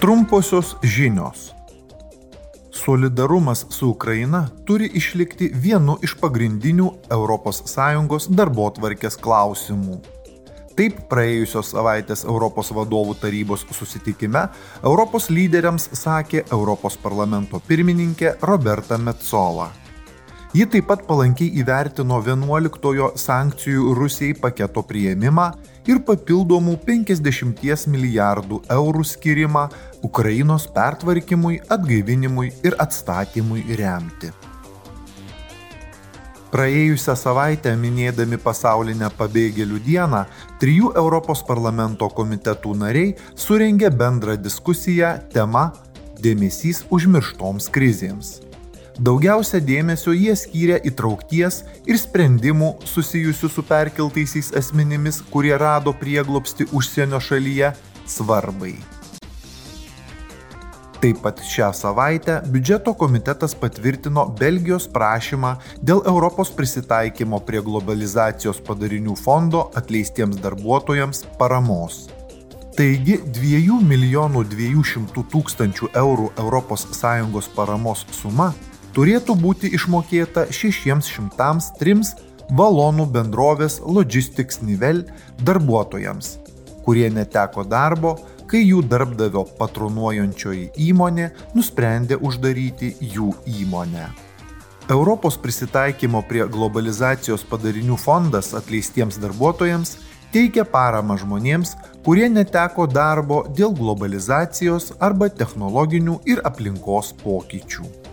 Trumposios žinios. Solidarumas su Ukraina turi išlikti vienu iš pagrindinių ES darbo tvarkės klausimų. Taip praėjusios savaitės Europos vadovų tarybos susitikime Europos lyderiams sakė Europos parlamento pirmininkė Roberta Metzola. Ji taip pat palankiai įvertino 11-ojo sankcijų Rusijai paketo prieimimą ir papildomų 50 milijardų eurų skirimą Ukrainos pertvarkymui, atgaivinimui ir atstatymui remti. Praėjusią savaitę minėdami pasaulinę pabėgėlių dieną, trijų Europos parlamento komitetų nariai surengė bendrą diskusiją tema Dėmesys užmirštoms krizėms. Daugiausia dėmesio jie skyrė įtraukties ir sprendimų susijusių su perkeltaisiais asmenimis, kurie rado prieglopsti užsienio šalyje, svarbai. Taip pat šią savaitę biudžeto komitetas patvirtino Belgijos prašymą dėl Europos prisitaikymo prie globalizacijos padarinių fondo atleistiems darbuotojams paramos. Taigi 2 milijonų 200 tūkstančių eurų ES paramos suma turėtų būti išmokėta 603 valonų bendrovės Logistics Nivel darbuotojams, kurie neteko darbo, kai jų darbdavio patronuojančioji įmonė nusprendė uždaryti jų įmonę. Europos prisitaikymo prie globalizacijos padarinių fondas atleistiems darbuotojams teikia paramą žmonėms, kurie neteko darbo dėl globalizacijos arba technologinių ir aplinkos pokyčių.